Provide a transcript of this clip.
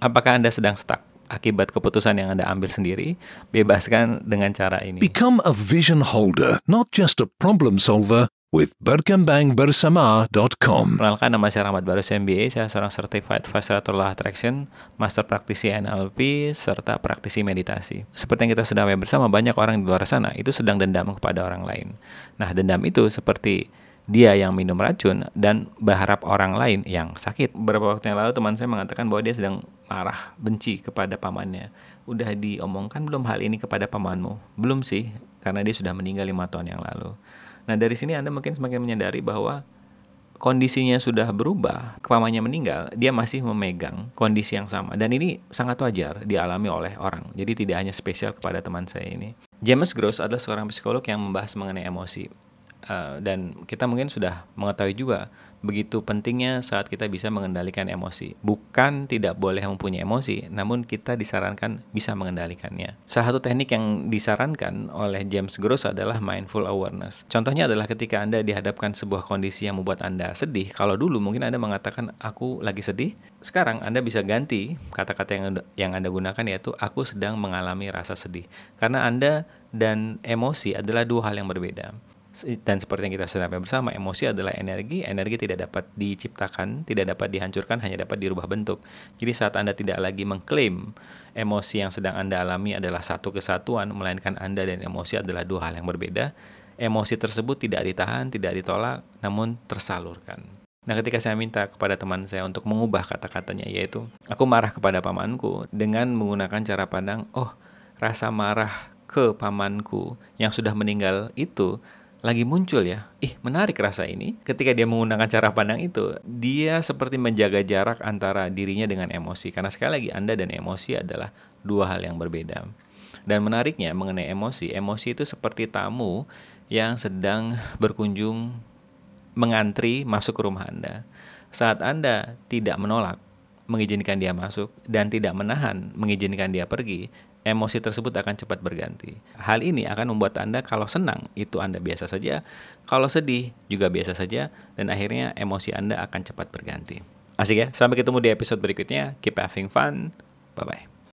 Apakah Anda sedang stuck akibat keputusan yang Anda ambil sendiri? Bebaskan dengan cara ini. Become a vision holder, not just a problem solver with berkembangbersama.com. Perkenalkan nama saya Rahmat Barus MBA, saya seorang Certified Facilitator Law Attraction, Master Praktisi NLP, serta praktisi meditasi. Seperti yang kita sudah bersama, banyak orang di luar sana itu sedang dendam kepada orang lain. Nah, dendam itu seperti dia yang minum racun dan berharap orang lain yang sakit. Beberapa waktu yang lalu teman saya mengatakan bahwa dia sedang marah, benci kepada pamannya. Udah diomongkan belum hal ini kepada pamanmu? Belum sih, karena dia sudah meninggal lima tahun yang lalu. Nah dari sini Anda mungkin semakin menyadari bahwa kondisinya sudah berubah, pamannya meninggal, dia masih memegang kondisi yang sama. Dan ini sangat wajar dialami oleh orang. Jadi tidak hanya spesial kepada teman saya ini. James Gross adalah seorang psikolog yang membahas mengenai emosi. Uh, dan kita mungkin sudah mengetahui juga begitu pentingnya saat kita bisa mengendalikan emosi. Bukan tidak boleh mempunyai emosi, namun kita disarankan bisa mengendalikannya. Salah satu teknik yang disarankan oleh James Gross adalah mindful awareness. Contohnya adalah ketika Anda dihadapkan sebuah kondisi yang membuat Anda sedih. Kalau dulu mungkin Anda mengatakan aku lagi sedih, sekarang Anda bisa ganti kata-kata yang yang Anda gunakan yaitu aku sedang mengalami rasa sedih. Karena Anda dan emosi adalah dua hal yang berbeda dan seperti yang kita sedang bersama, emosi adalah energi. Energi tidak dapat diciptakan, tidak dapat dihancurkan, hanya dapat dirubah bentuk. Jadi saat Anda tidak lagi mengklaim emosi yang sedang Anda alami adalah satu kesatuan, melainkan Anda dan emosi adalah dua hal yang berbeda. Emosi tersebut tidak ditahan, tidak ditolak, namun tersalurkan. Nah, ketika saya minta kepada teman saya untuk mengubah kata-katanya, yaitu aku marah kepada pamanku dengan menggunakan cara pandang, oh, rasa marah ke pamanku yang sudah meninggal itu lagi muncul ya. Ih, menarik rasa ini. Ketika dia menggunakan cara pandang itu, dia seperti menjaga jarak antara dirinya dengan emosi. Karena sekali lagi Anda dan emosi adalah dua hal yang berbeda. Dan menariknya mengenai emosi, emosi itu seperti tamu yang sedang berkunjung mengantri masuk ke rumah Anda. Saat Anda tidak menolak mengizinkan dia masuk dan tidak menahan mengizinkan dia pergi, emosi tersebut akan cepat berganti. Hal ini akan membuat Anda kalau senang itu Anda biasa saja, kalau sedih juga biasa saja, dan akhirnya emosi Anda akan cepat berganti. Asik ya, sampai ketemu di episode berikutnya. Keep having fun. Bye-bye.